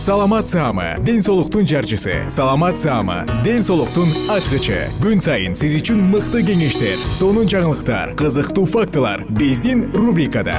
саламат саама ден соолуктун жарчысы. Саламат саама ден соолуктун ачкычы. Күн сайын сиз үчүн мыкты кеңештер сонун жаңылыктар кызыктуу фактылар биздин рубрикада.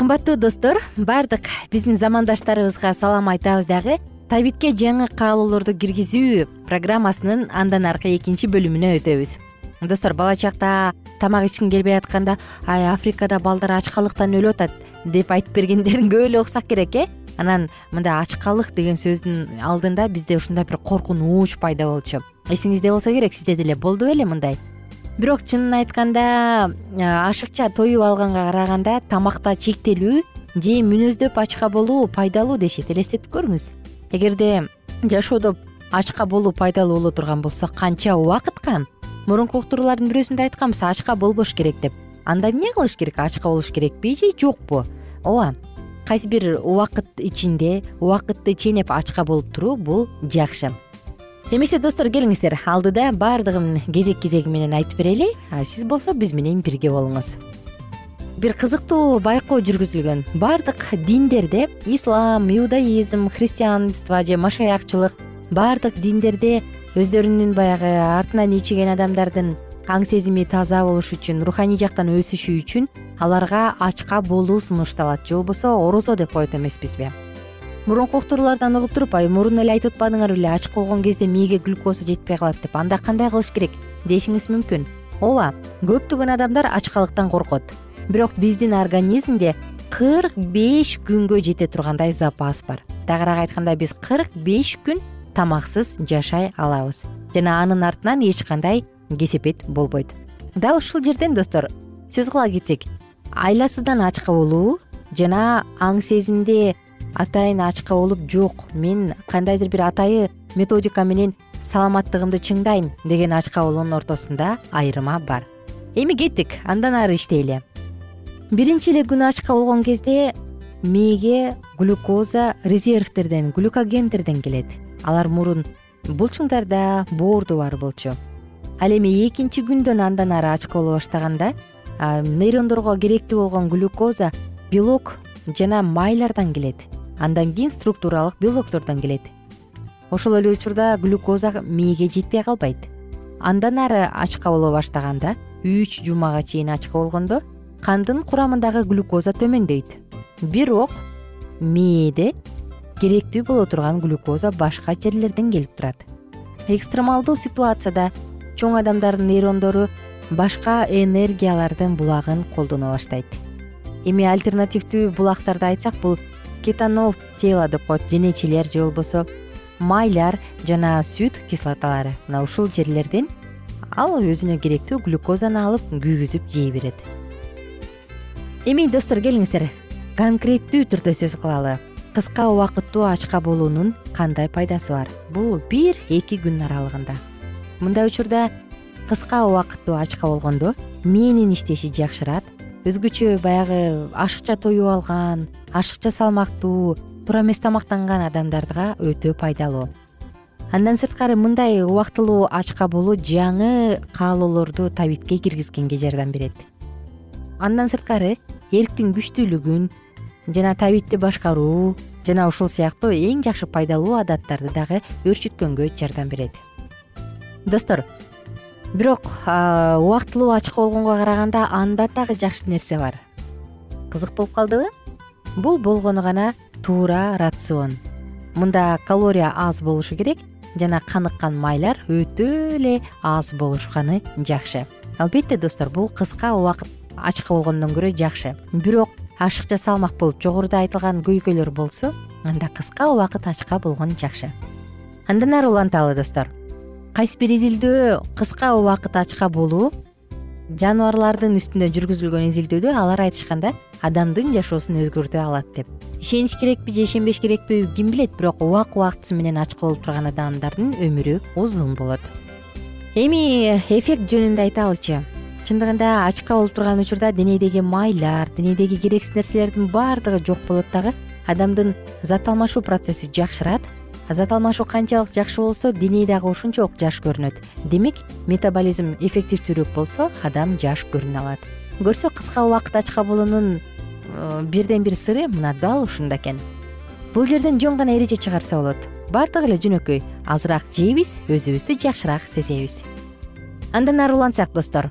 Кымбаттуу достор баардык биздин замандаштарыбызга салам айтабыз дагы табитке жаңы каалоолорду киргизүү программасынын андан аркы экинчи бөлүмүнө өтөбүз. Достор бала чакта тамак ичкиң келбей атканда ай африкада балдар ачкалыктан өлүп атат деп айтып бергендерин көп эле уксак керек э? Анан мындай ачкалык деген сөздүн алдында бизде ушундай бир коркунуч пайда болчу. Эсиңизде болсо керек сизде деле болду беле мындай. Бирок чынын айтканда ашыкча тоюп алганга караганда тамакта чектелүү же мүнөздөп ачка болуу пайдалуу дешет. Элестетип көрүңүз эгерде жашоодо ачка болуу пайдалуу боло турган болсо канча убакытка мурунку уктуруулардын бирөөсүндө айтканбыз ачка болбош керек деп. Анда эмне кылыш керек? Ачка болуш керекпи же жокпу? Ооба кайсы бир убакыт ичинде убакытты ченеп ачка болуп туруу бул жакшы. Эмесе достор келиңиздер. Алдыда баардыгын кезек кезеги менен айтып берели. Сиз болсо биз менен бирге болуңуз бир кызыктуу байкоо жүргүзүлгөн. Баардык диндерде ислам иудаизм христианство же машаякчылык баардык диндерде өздөрүнүн баягы артынан ичиген адамдардын аң сезими таза болуш үчүн руханий жактан өсүшү үчүн аларга ачка болуу сунушталат. Же болбосо орозо деп коет эмеспизби мурунку уктуруулардан угуп туруп ай мурун эле айтып атпадыңар беле ачык болгон кезде мээге глюкоза жетпей калат деп анда кандай кылыш керек? Дешиңиз мүмкүн. Ооба көптөгөн адамдар ачкалыктан коркот бирок биздин организмде кырк беш күнгө жете тургандай запас бар. Тагыраак айтканда биз кырк беш күн тамаксыз жашай алабыз. Жана анын артынан эч кандай кесепет болбойт. Дал ушул жерден достор сөз кыла кетсек айласыздан ачка болуу жана аң сезимде атайын ачка болуп жок мен кандайдыр бир атайы методика менен саламаттыгымды чыңдайм деген ачка болуунун ортосунда айырма бар. Эми кеттик андан ары иштейли биринчи эле күнү ачка болгон кезде мээге глюкоза резервтерден глюкогендерден келет. Алар мурун булчуңдарда боордо бар болчу. Ал эми экинчи күндөн андан ары ачка боло баштаганда нейрондорго керектүү болгон глюкоза белок жана майлардан келет. Андан кийин структуралык белоктордон келет. Ошол эле учурда глюкоза мээге жетпей калбайт. Андан ары ачка боло баштаганда үч жумага чейин ачка болгондо кандын курамындагы глюкоза төмөндөйт. Бирок мээде керектүү боло турган глюкоза башка жерлерден келип турат. Экстремалдуу ситуацияда чоң адамдардын нейрондору башка энергиялардын булагын колдоно баштайт. Эми альтернативдүү булактарды айтсак бул кетанов тело деп коет. Денечелер же болбосо майлар жана сүт кислоталары. Мына ушул жерлерден ал өзүнө керектүү глюкозаны алып күйгүзүп жей берет эми достор келиңиздер. Конкреттүү түрдө сөз кылалы. Кыска убакыттуу ачка болуунун кандай пайдасы бар? Бул бир эки күн аралыгында. Мындай учурда кыска убакыттуу ачка болгондо мээнин иштеши жакшырат. Өзгөчө баягы ашыкча тоюп алган ашыкча салмактуу туура эмес тамактанган адамдарга өтө пайдалуу. Андан сырткары мындай убактылуу ачка болуу жаңы каалоолорду табитке киргизгенге жардам берет. Андан сырткары эрктин күчтүүлүгүн жана табитти башкаруу жана ушул сыяктуу эң жакшы пайдалуу адаттарды дагы өөрчүткөнгө жардам берет. Достор бирок убактылуу ачка болгонго караганда анда дагы жакшы нерсе бар. Кызык болуп калдыбы бул болгону гана туура рацион мында калория аз болушу керек жана каныккан майлар өтө эле аз болушканы жакшы. Албетте достор бул кыска убакыт ачка болгондон көрө жакшы. Бирок ашыкча салмак болуп жогоруда айтылган көйгөйлөр болсо анда кыска убакыт ачка болгон жакшы. Андан ары уланталы достор? Кайсы бир изилдөө кыска убакыт ачка болуу жаныбарлардын үстүндө жүргүзүлгөн изилдөөдө алар айтышканда адамдын жашоосун өзгөртө алат деп. Ишениш керекпи же ишенбеш керекпи ким билет бирок убак убактысы менен ачка болуп турган адамдардын өмүрү узун болот. Эми эффект жөнүндө айталычы чындыгында ачка болуп турган учурда денедеги майлар денедеги керексиз нерселердин баардыгы жок болот дагы адамдын зат алмашуу процесси жакшырат. Зат алмашуу канчалык жакшы болсо дене дагы ошончолук жаш көрүнөт. Демек метаболизм эффективдүүрөөк болсо адам жаш көрүнө алат. Көрсө кыска убакыт ачка болуунун Э, бирден бир сыры мына дал ушунда экен. Бул жерден жөн гана эреже чыгарса болот. Баардыгы эле жөнөкөй. Азыраак жейбиз өзүбүздү жакшыраак сезебиз. Андан ары улантсак достор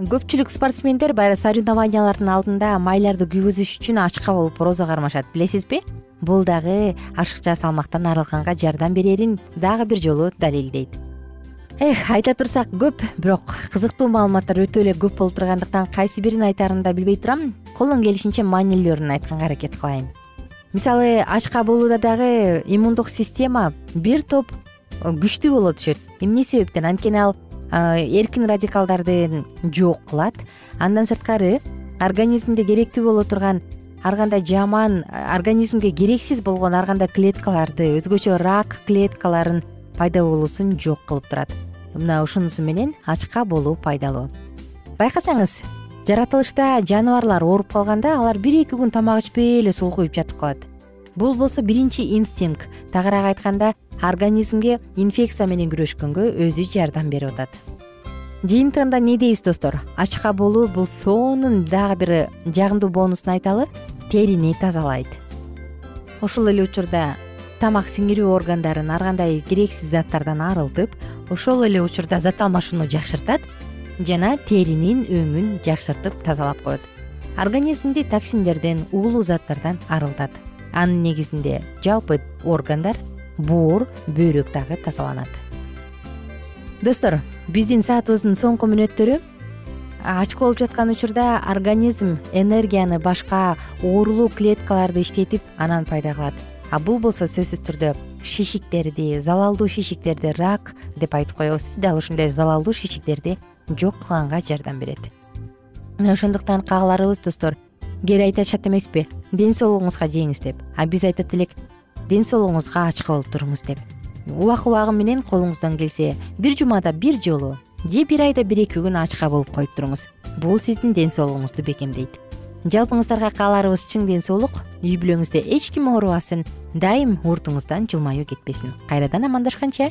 көпчүлүк спортсмендер баягы соревнованиялардын алдында майларды күйгүзүш үчүн ачка болуп розо кармашат. Билесизби? Бул дагы ашыкча салмактан арылганга жардам берерин дагы бир жолу далилдейт. Эх айта турсак көп бирок кызыктуу маалыматтар өтө эле көп болуп тургандыктан кайсы бирин айтаарымды да билбей турам. Колдон келишинче маанилүүрүн айтканга аракет кылайын. Мисалы ачка болууда дагы иммундук система бир топ э, күчтүү боло түшөт. Эмне себептен? Анткени ал эркин радикалдарды жок кылат. Андан сырткары организмде керектүү боло турган ар кандай жаман организмге керексиз болгон ар кандай клеткаларды өзгөчө рак клеткаларын пайда болуусун жок кылып турат. Мына ушунусу менен ачка болуу пайдалуу. Байкасаңыз жаратылышта жаныбарлар ооруп калганда алар бир эки күн тамак ичпей эле сулкуюп жатып калат бул болсо биринчи инстинкт. Тагыраак айтканда организмге инфекция менен күрөшкөнгө өзү жардам берип атат. Жыйынтыгында эмне дейбиз достор? Ачка болуу бул соонун дагы бир жагымдуу бонусун айталы терини тазалайт. Ошол эле учурда тамак сиңирүү органдарын ар кандай керексиз заттардан арылтып ошол эле учурда зат алмашууну жакшыртат жана теринин өңүн жакшыртып тазалап коет. Организмди токсиндерден уулуу заттардан арылтат анын негизинде жалпы органдар боор бөйрөк дагы тазаланат. Достор биздин саатыбыздын соңку мүнөттөрү ачка болуп жаткан учурда организм энергияны башка оорулуу клеткаларды иштетип анан пайда кылат. А бул болсо сөзсүз түрдө шишиктерди залалдуу шишиктерди рак деп айтып коебуз. Дал ушундай залалдуу шишиктерди жок кылганга жардам берет. Мына ошондуктан каагаларыбыз достор кээде айтышат эмеспи. Ден соолугуңузга жеңиз деп. А биз айтат элек ден соолугуңузга ачка болуп туруңуз деп. Убак убагы менен колуңуздан келсе бир жумада бир жолу же бир айда бир эки күн ачка болуп коюп туруңуз. Бул сиздин ден соолугуңузду бекемдейт. Жалпыңыздарга кааларыбыз чың ден соолук үй бүлөңүздө эч ким оорубасын дайым уртуңуздан жылмаюу кетпесин. Кайрадан амандашканча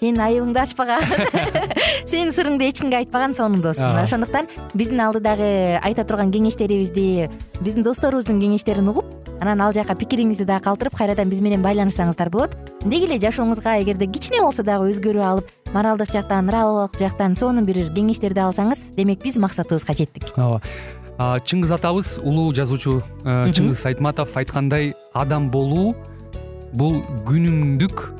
сенин айыбыңды ачпаган. Сенин сырыңды эч кимге айтпаган сонун досуң ошондуктан биздин алдыдагы айта турган кеңештерибизди биздин досторубуздун кеңештерин угуп анан ал жака пикириңизди дагы калтырып кайрадан биз менен байланышсаңыздар болот. Деги эле жашооңузга эгерде кичине болсо дагы өзгөрүү алып моралдык жактан нравовик жактан сонун бир кеңештерди алсаңыз демек биз максатыбызга жеттик. Ооба. Чыңгыз атабыз улуу жазуучу э, чыңгыз айтматов айткандай адам болуу бул күнүмдүк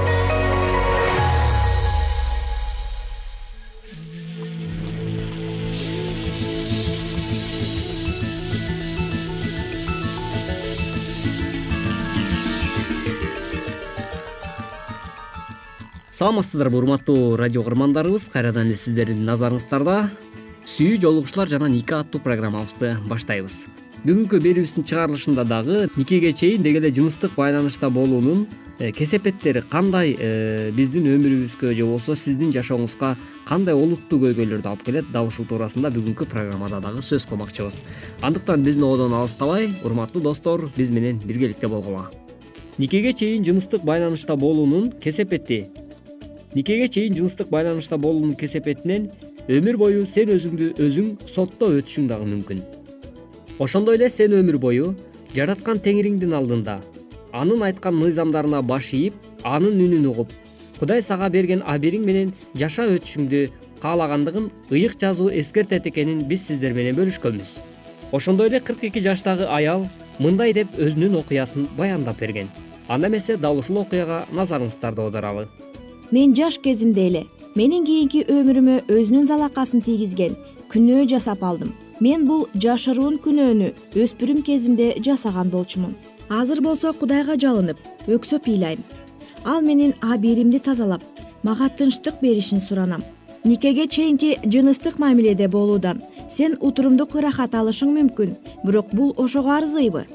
саламатсыздарбы урматтуу радио кырмандарыбыз. Кайрадан эле сиздердин назарыңыздарда сүйүү жолугушуулар жана нике аттуу программабызды баштайбыз. Бүгүнкү берүүбүздүн чыгарылышында дагы никеге чейин деги эле жыныстык байланышта болуунун э, кесепеттери кандай э, биздин өмүрүбүзгө же болбосо сиздин жашооңузга кандай олуттуу көйгөйлөрдү алып келет дал ушул туурасында бүгүнкү программада дагы сөз кылмакчыбыз. Андыктан биздин ободон алыстабай урматтуу достор биз менен биргеликте болгула никеге чейин жыныстык байланышта болуунун кесепети никеге чейин жыныстык байланышта болуунун кесепетинен өмүр бою сен өзүңдү өзүң соттоо өтүшүң дагы мүмкүн. Ошондой эле сен өмүр бою жараткан теңириңдин алдында анын айткан мыйзамдарына баш ийип анын үнүн угуп кудай сага берген абийириң менен жашап өтүшүңдү каалагандыгын ыйык жазуу эскертет экенин биз сиздер менен бөлүшкөнбүз. Ошондой эле кырк эки жаштагы аял мындай деп өзүнүн окуясын баяндап берген. Анда эмесе дал ушул окуяга назарыңыздарды аударалы мен жаш кезимде эле менин кийинки өмүрүмө өзүнүн залакасын тийгизген күнөө жасап алдым. Мен бул жашыруун күнөөнү өспүрүм кезимде жасаган болчумун. Азыр болсо кудайга жалынып өксөп ыйлайм ал менин абийиримди тазалап мага тынчтык беришин суранам. Никеге чейинки жыныстык мамиледе болуудан сен утурумдук ырахат алышың мүмкүн бирок бул ошого арзыйбы?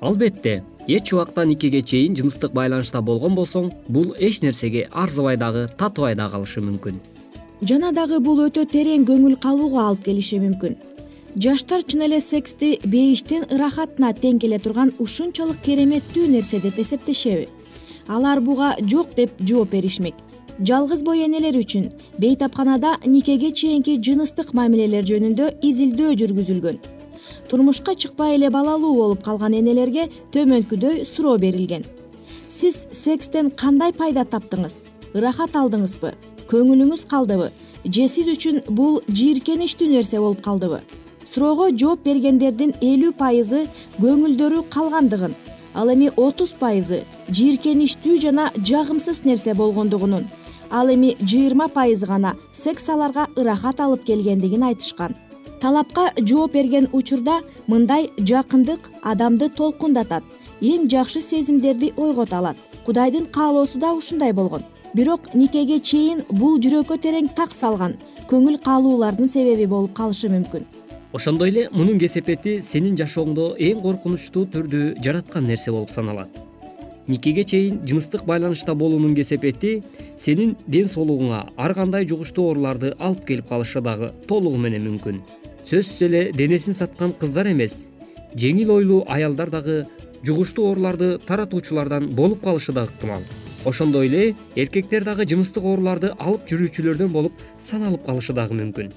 Албетте эч убакта никеге чейин жыныстык байланышта болгон болсоң бул эч нерсеге арзыбай дагы татыбай да калышы мүмкүн. Жана дагы бул өтө терең көңүл калууга алып келиши мүмкүн. Жаштар чын эле сексти бейиштин ырахатына тең келе турган ушунчалык кереметтүү нерсе деп эсептешеби. Алар буга жок деп жооп беришмек. Жалгыз бой энелер үчүн бейтапканада никеге чейинки жыныстык мамилелер жөнүндө изилдөө жүргүзүлгөн турмушка чыкпай эле балалуу болуп калган энелерге төмөнкүдөй суроо берилген. Сиз секстен кандай пайда таптыңыз? Ырахат алдыңызбы? Көңүлүңүз калдыбы? Же сиз үчүн бул жийиркеничтүү нерсе болуп калдыбы? Суроого жооп бергендердин элүү пайызы көңүлдөрү калгандыгын ал эми отуз пайызы жийиркеничтүү жана жагымсыз нерсе болгондугунун ал эми жыйырма пайызы гана секс аларга ырахат алып келгендигин айтышкан талапка жооп берген учурда мындай жакындык адамды толкундатат. Эң жакшы сезимдерди ойгото алат. Кудайдын каалоосу да ушундай болгон. Бирок никеге чейин бул жүрөккө терең так салган көңүл каалуулардын себеби болуп калышы мүмкүн. Ошондой эле мунун кесепети сенин жашооңдо эң коркунучтуу түрдү жараткан нерсе болуп саналат никеге чейин жыныстык байланышта болуунун кесепети сенин ден соолугуңа ар кандай жугуштуу ооруларды алып келип калышы дагы толугу менен мүмкүн. Сөзсүз эле денесин саткан кыздар эмес. Жеңил ойлуу аялдар дагы жугуштуу ооруларды таратуучулардан болуп калышы да ыктымал ошондой эле эркектер дагы жыныстык ооруларды алып жүрүүчүлөрдөн болуп саналып калышы дагы мүмкүн.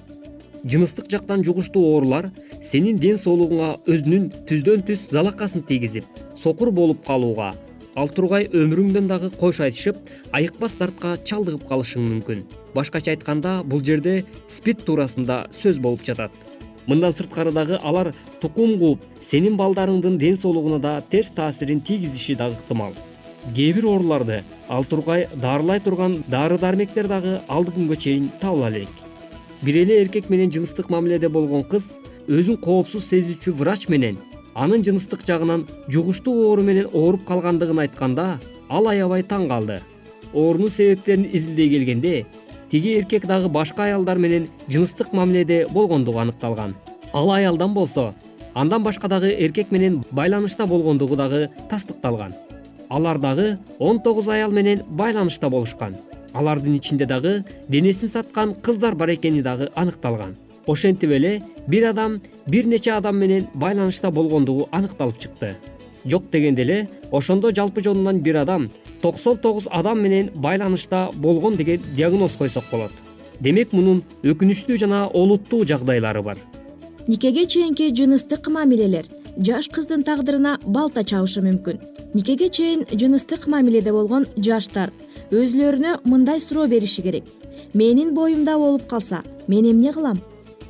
Жыныстык жактан жугуштуу оорулар сенин ден соолугуңа өзүнүн түздөн түз залакасын тийгизип сокур болуп калууга ал тургай өмүрүңдөн дагы кош айтышып айыкпас дартка чалдыгып калышың мүмкүн. Башкача айтканда бул жерде спид туурасында сөз болуп жатат. Мындан сырткары дагы алар тукум кууп сенин балдарыңдын ден соолугуна да терс таасирин тийгизиши дагы ыктымал. Кээ бир ооруларды ал тургай дарылай турган дары дармектер дагы алды күнгө чейин табыла элек. Бир эле эркек менен жыныстык мамиледе болгон кыз өзүн коопсуз сезүүчү врач менен анын жыныстык жагынан жугуштуу оору менен ооруп калгандыгын айтканда ал аябай таң калды. Оорунун себептерин изилдей келгенде тиги эркек дагы башка аялдар менен жыныстык мамиледе болгондугу аныкталган. Ал аялдан болсо андан башка дагы эркек менен байланышта болгондугу дагы тастыкталган. Алар дагы он тогуз аял менен байланышта болушкан. Алардын ичинде дагы денесин саткан кыздар бар экени дагы аныкталган ошентип эле бир адам бир нече адам менен байланышта болгондугу аныкталып чыкты. Жок дегенде эле ошондо жалпы жонунан бир адам токсон тогуз адам менен байланышта болгон деген диагноз койсок болот. Демек мунун өкүнүчтүү жана олуттуу жагдайлары бар. Никеге чейинки жыныстык мамилелер жаш кыздын тагдырына балта чабышы мүмкүн? Никеге чейин жыныстык мамиледе болгон жаштар өзүлөрүнө мындай суроо бериши керек? Менин боюмда болуп калса мен эмне кылам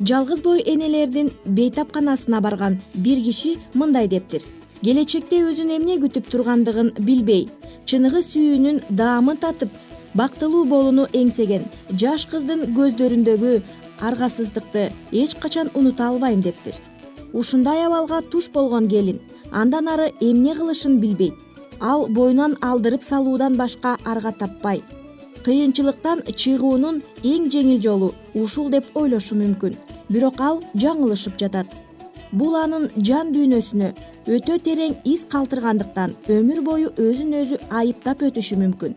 жалгыз бой энелердин бейтапканасына барган бир киши мындай дептир. Келечекте өзүн эмне күтүп тургандыгын билбей чыныгы сүйүүнүн даамын татып бактылуу болууну эңсеген жаш кыздын көздөрүндөгү аргасыздыкты эч качан унута албайм дептир. Ушундай абалга туш болгон келин андан ары эмне кылышын билбейт ал боюнан алдырып салуудан башка арга таппай кыйынчылыктан чыгуунун эң жеңил жолу ушул деп ойлошу мүмкүн. Бирок ал жаңылышып жатат. Бул анын жан дүйнөсүнө өтө терең из калтыргандыктан өмүр бою өзүн өзү айыптап өтүшү мүмкүн.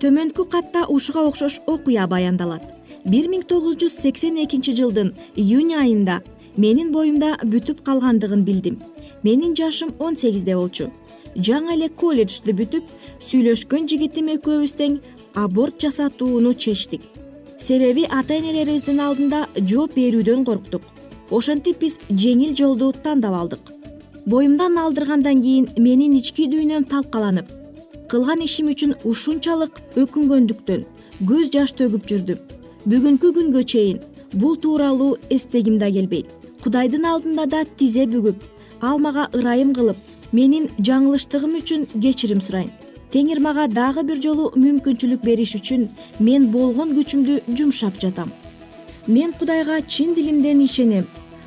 Төмөнкү катта ушуга окшош окуя баяндалат. Бир миң тогуз жүз сексен экинчи жылдын июнь айында менин боюмда бүтүп калгандыгын билдим. Менин жашым он сегизде болчу. Жаңы эле колледжди бүтүп сүйлөшкөн жигитим экөөбүз тең аборт жасатууну чечтик. Себеби ата энелерибиздин алдында жооп берүүдөн корктук. Ошентип биз жеңил жолду тандап алдык. Боюмдан алдыргандан кийин менин ички дүйнөм талкаланып кылган ишим үчүн ушунчалык өкүнгөндүктөн көз жаш төгүп жүрдүм. Бүгүнкү күнгө чейин бул тууралуу эстегим да келбейт. Кудайдын алдында да тизе бүгүп ал мага ырайым кылып менин жаңылыштыгым үчүн кечирим сурайм теңир мага дагы бир жолу мүмкүнчүлүк бериш үчүн мен болгон күчүмдү жумшап жатам. Мен кудайга чын дилимден ишенем.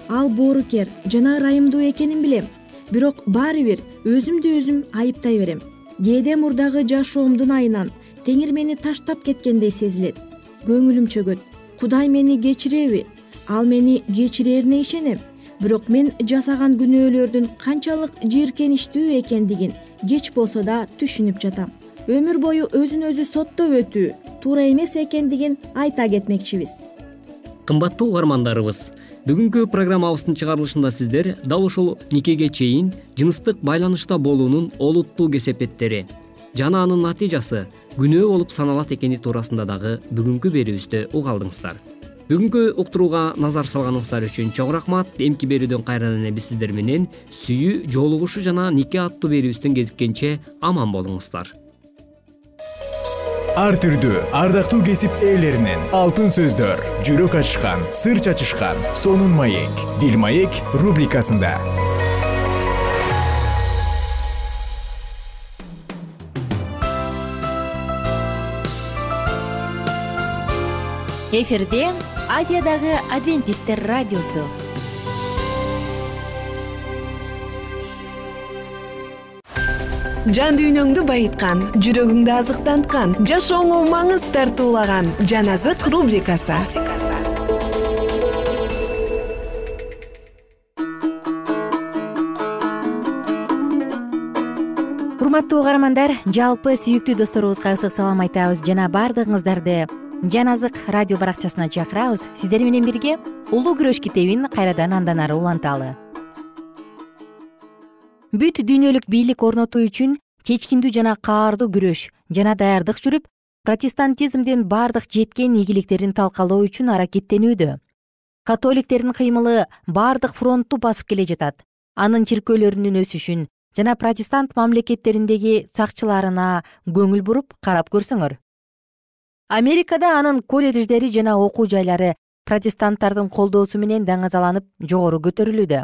Ал боорукер жана ырайымдуу экенин билем. Бирок баары бир өзүмдү өзүм айыптай берем. Кээде мурдагы жашоомдун айынан теңир мени таштап кеткендей сезилет. Көңүлүм чөгөт. Кудай мени кечиреби ал мени кечирерине ишенем бирок мен жасаган күнөөлөрдүн канчалык жийиркеничтүү экендигин кеч болсо да түшүнүп жатам. Өмүр бою өзүн өзү соттоп өтүү туура эмес экендигин айта кетмекчибиз. Кымбаттуу угармандарыбыз бүгүнкү программабыздын чыгарылышында сиздер дал ушул никеге чейин жыныстык байланышта болуунун олуттуу кесепеттери жана анын натыйжасы күнөө болуп саналат экени туурасында дагы бүгүнкү берүүбүздө уга алдыңыздар бүгүнкү уктурууга назар салганыңыздар үчүн чоң рахмат. Эмки берүүдөн кайрадан эле биз сиздер менен сүйүү жолугушуу жана нике аттуу берүүбүздөн кезиккенче аман болуңуздар. Ар түрдүү ардактуу кесип ээлеринен алтын сөздөр жүрөк ачышкан сыр чачышкан сонун маек дил маек рубрикасында. Эфирде азиядагы адвентисттер радиосу. Жан дүйнөңдү байыткан жүрөгүңдү азыктанткан жашооңо маңыз тартуулаган жан азык рубрикасы. Урматтуу угармандар жалпы сүйүктүү досторубузга ысык салам айтабыз. Жана баардыгыңыздарды жан азык радио баракчасына чакырабыз. Сиздер менен бирге улуу күрөш китебин кайрадан андан ары уланталы бүт дүйнөлүк бийлик орнотуу үчүн чечкиндүү жана каардуу күрөш жана даярдык жүрүп протестантизмдин баардык жеткен ийгиликтерин талкалоо үчүн аракеттенүүдө. Католиктердин кыймылы баардык фронтту басып келе жатат. Анын чиркөөлөрүнүн өсүшүн жана протестант мамлекеттериндеги сакчыларына көңүл буруп карап көрсөңөр америкада анын колледждери жана окуу жайлары протестанттардын колдоосу менен даңазаланып жогору көтөрүлүүдө.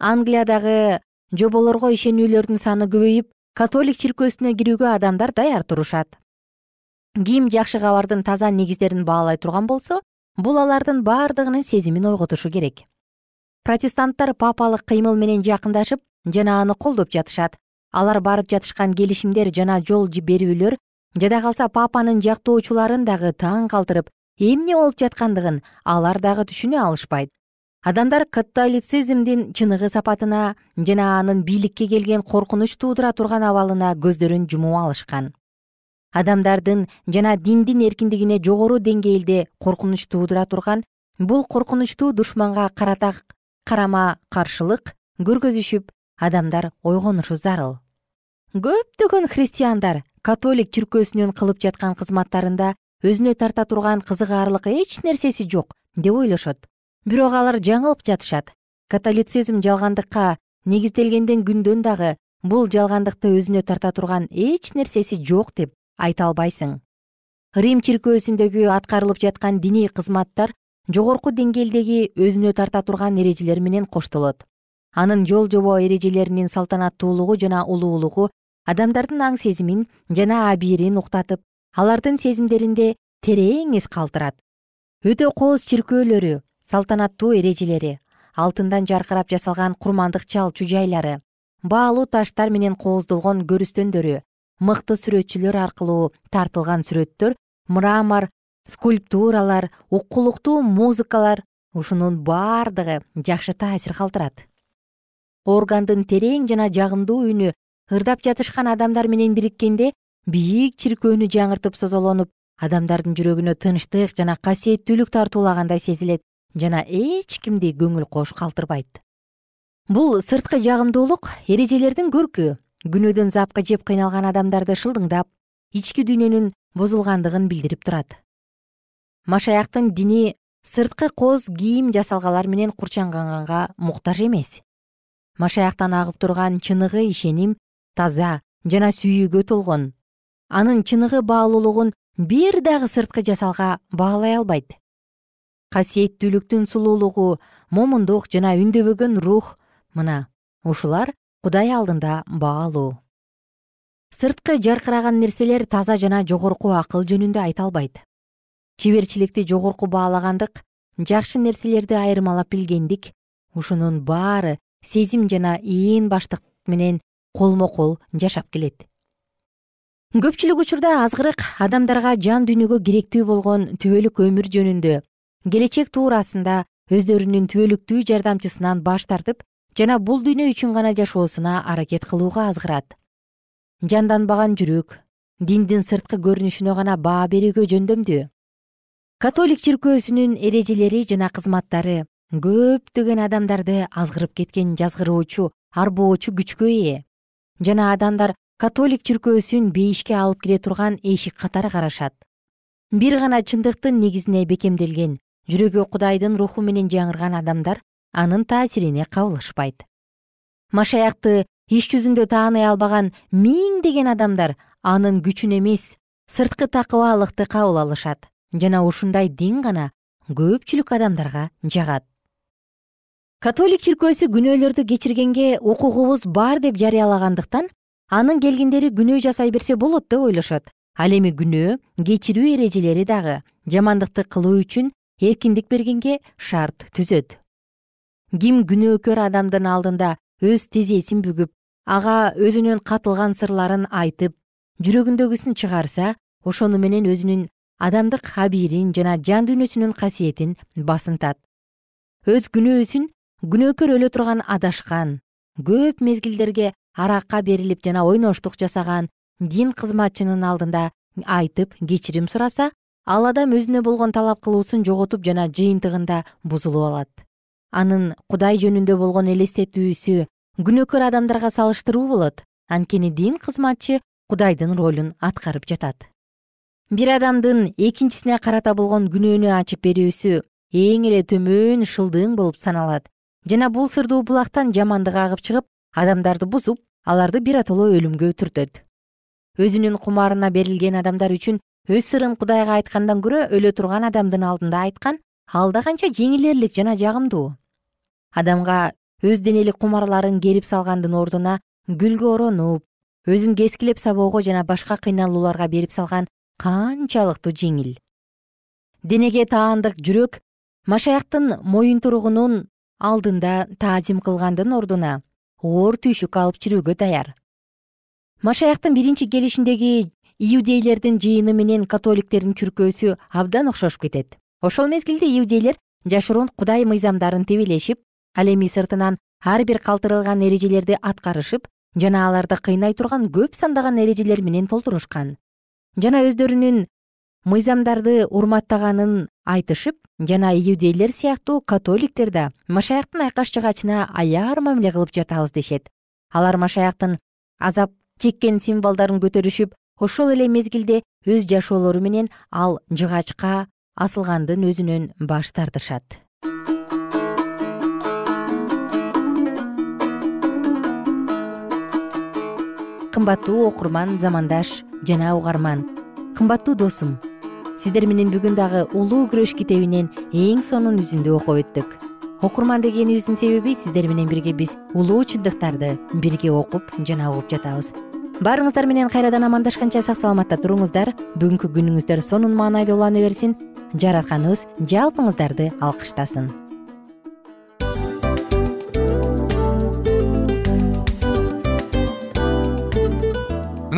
Англиядагы жоболорго ишенүүлөрдүн саны көбөйүп католик чиркөөсүнө кирүүгө адамдар даяр турушат. Ким жакшы кабардын таза негиздерин баалай турган болсо бул алардын баардыгынын сезимин ойготушу керек. Протестанттар папалык кыймыл менен жакындашып жана аны колдоп жатышат. Алар барып жатышкан келишимдер жана жол берүүлөр жада калса папанын жактоочуларын дагы таң калтырып эмне болуп жаткандыгын алар дагы түшүнө алышпайт. Адамдар католицизмдин чыныгы сапатына жана анын бийликке келген коркунуч туудура турган абалына көздөрүн жумуп алышкан. Адамдардын жана диндин эркиндигине жогору деңгээлде коркунуч туудура турган бул коркунучтуу душманга карата карама каршылык көргөзүшүп адамдар ойгонушу зарыл көптөгөн христиандар католик чиркөөсүнүн кылып жаткан кызматтарында өзүнө тарта турган кызыгаарлык эч нерсеси жок деп ойлошот. Бирок алар жаңылып жатышат. Католицизм жалгандыкка негизделгенден күндөн дагы бул жалгандыкты өзүнө тарта турган эч нерсеси жок деп айта албайсың. Рим чиркөөсүндөгү аткарылып жаткан диний кызматтар жогорку деңгээлдеги өзүнө тарта турган эрежелер менен коштолот. Анын жол жобо эрежелеринин салтанаттуулугу жана улуулугу адамдардын аң сезимин жана абийирин уктатып алардын сезимдеринде терең из калтырат. Өтө кооз чиркөөлөрү салтанаттуу эрежелери алтындан жаркырап жасалган курмандык чал чужайлары баалуу таштар менен кооздолгон көрүстөндөрү мыкты сүрөтчүлөр аркылуу тартылган сүрөттөр мрамор скульптуралар укулуктуу музыкалар ушунун баардыгы жакшы таасир калтырат. Органдын терең жана жагымдуу үнү ырдап жатышкан адамдар менен бириккенде бийик чиркөөнү жаңыртып созолонуп адамдардын жүрөгүнө тынчтык жана касиеттүүлүк тартуулагандай сезилет жана эч кимди көңүл кош калтырбайт. Бул сырткы жагымдуулук эрежелердин көркү күнөөдөн запка жеп кыйналган адамдарды шылдыңдап ички дүйнөнүн бузулгандыгын билдирип турат. Машаяктын дини сырткы кооз кийим жасалгалар менен курчанганганга муктаж эмес. Машаяктан агып турган чыныгы ишеним таза жана сүйүүгө толгон. Анын чыныгы баалуулугун бир дагы сырткы жасалга баалай албайт. Касиеттүүлүктүн сулуулугу момундук жана үндөбөгөн рух мына ушулар кудай алдында баалуу. Сырткы жаркыраган нерселер таза жана жогорку акыл жөнүндө айта албайт. Чеберчиликти жогорку баалагандык жакшы нерселерди айырмалап билгендик ушунун баары сезим жана иен баштык менен колмо кол жашап келет. Көпчүлүк учурда азгырык адамдарга жан дүйнөгө керектүү болгон түбөлүк өмүр жөнүндө келечек туурасында өздөрүнүн түбөлүктүү жардамчысынан баш тартып жана бул дүйнө үчүн гана жашоосуна аракет кылууга азгырат. Жанданбаган жүрөк диндин сырткы көрүнүшүнө гана баа берүүгө жөндөмдүү. Католик чиркөөсүнүн эрежелери жана кызматтары көптөгөн адамдарды азгырып кеткен жазгыруучу арбоочу күчкө ээ жана адамдар католик чиркөөсүн бейишке алып кире турган эшик катары карашат. Бир гана чындыктын негизине бекемделген жүрөгү кудайдын руху менен жаңырган адамдар анын таасирине кабылышпайт. Машаякты иш жүзүндө тааный албаган миңдеген адамдар анын күчүн эмес сырткы такыбаалыкты кабыл алышат. Жана ушундай дин гана көпчүлүк адамдарга жагат католик чиркөөсү күнөөлөрдү кечиргенге укугубуз бар деп жарыялагандыктан анын келгиндери күнөө жасай берсе болот деп ойлошот. Ал эми күнөө кечирүү эрежелери дагы жамандыкты кылуу үчүн эркиндик бергенге шарт түзөт. Ким күнөөкөр адамдын алдында өз тизесин бүгүп ага өзүнүн катылган сырларын айтып жүрөгүндөгүсүн чыгарса ошону менен өзүнүн адамдык абийирин жана жан дүйнөсүнүн касиетин басынтат. Өз күнөөсүн күнөөкөр өлө турган адашкан көп мезгилдерге аракка берилип жана ойноштук жасаган дин кызматчынын алдында айтып кечирим сураса ал адам өзүнө болгон талап кылуусун жоготуп жана жыйынтыгында бузулуп алат. Анын кудай жөнүндө болгон элестетүүсү күнөөкөр адамдарга салыштыруу болот. Анткени дин кызматчы кудайдын ролун аткарып жатат. Бир адамдын экинчисине карата болгон күнөөнү ачып берүүсү эң эле төмөн шылдың болуп саналат жана бул сырдуу булактан жамандык агып чыгып адамдарды бузуп аларды биротоло өлүмгө түртөт өзүнүн кумарына берилген адамдар үчүн өз сырын кудайга айткандан көрө өлө турган адамдын алдында айткан алда канча жеңилэрлик жана жагымдуу. Адамга өз денелик кумарларын керип салгандын ордуна гүлгө оронуп өзүн кескилеп сабоого жана башка кыйналууларга берип салган канчалыктуу жеңил. Денеге таандык жүрөк машаяктын моюнтуругунун алдында таазим кылгандын ордуна оор түйшүк алып жүрүүгө даяр. Машаяктын биринчи келишиндеги иудейлердин жыйыны менен католиктердин чүркөөсү абдан окшошуп кетет. Ошол мезгилде иудейлер жашыруун кудай мыйзамдарын тебелешип ал эми сыртынан ар бир калтырылган эрежелерди аткарышып жана аларды кыйнай турган көп сандаган эрежелер менен толтурушкан. Жана өздөрүнүн мыйзамдарды урматтаганын айтышып жана иудейлер сыяктуу католиктер да машаяктын айкаш жыгачына аяр мамиле кылып жатабыз дешет. Алар машаяктын азап чеккен символдорун көтөрүшүп ошол эле мезгилде өз жашоолору менен ал жыгачка асылгандын өзүнөн баш тартышат. Кымбаттуу окурман замандаш жана угарман кымбаттуу досум сиздер менен бүгүн дагы улуу күрөш китебинен эң сонун үзүндү окуп өттүк. Окурман дегенибиздин себеби сиздер менен бирге биз улуу чындыктарды бирге окуп жана угуп жатабыз. Баарыңыздар менен кайрадан амандашканча сак саламатта туруңуздар. Бүгүнкү күнүңүздөр сонун маанайда улана берсин. Жаратканыбыз жалпыңыздарды алкыштасын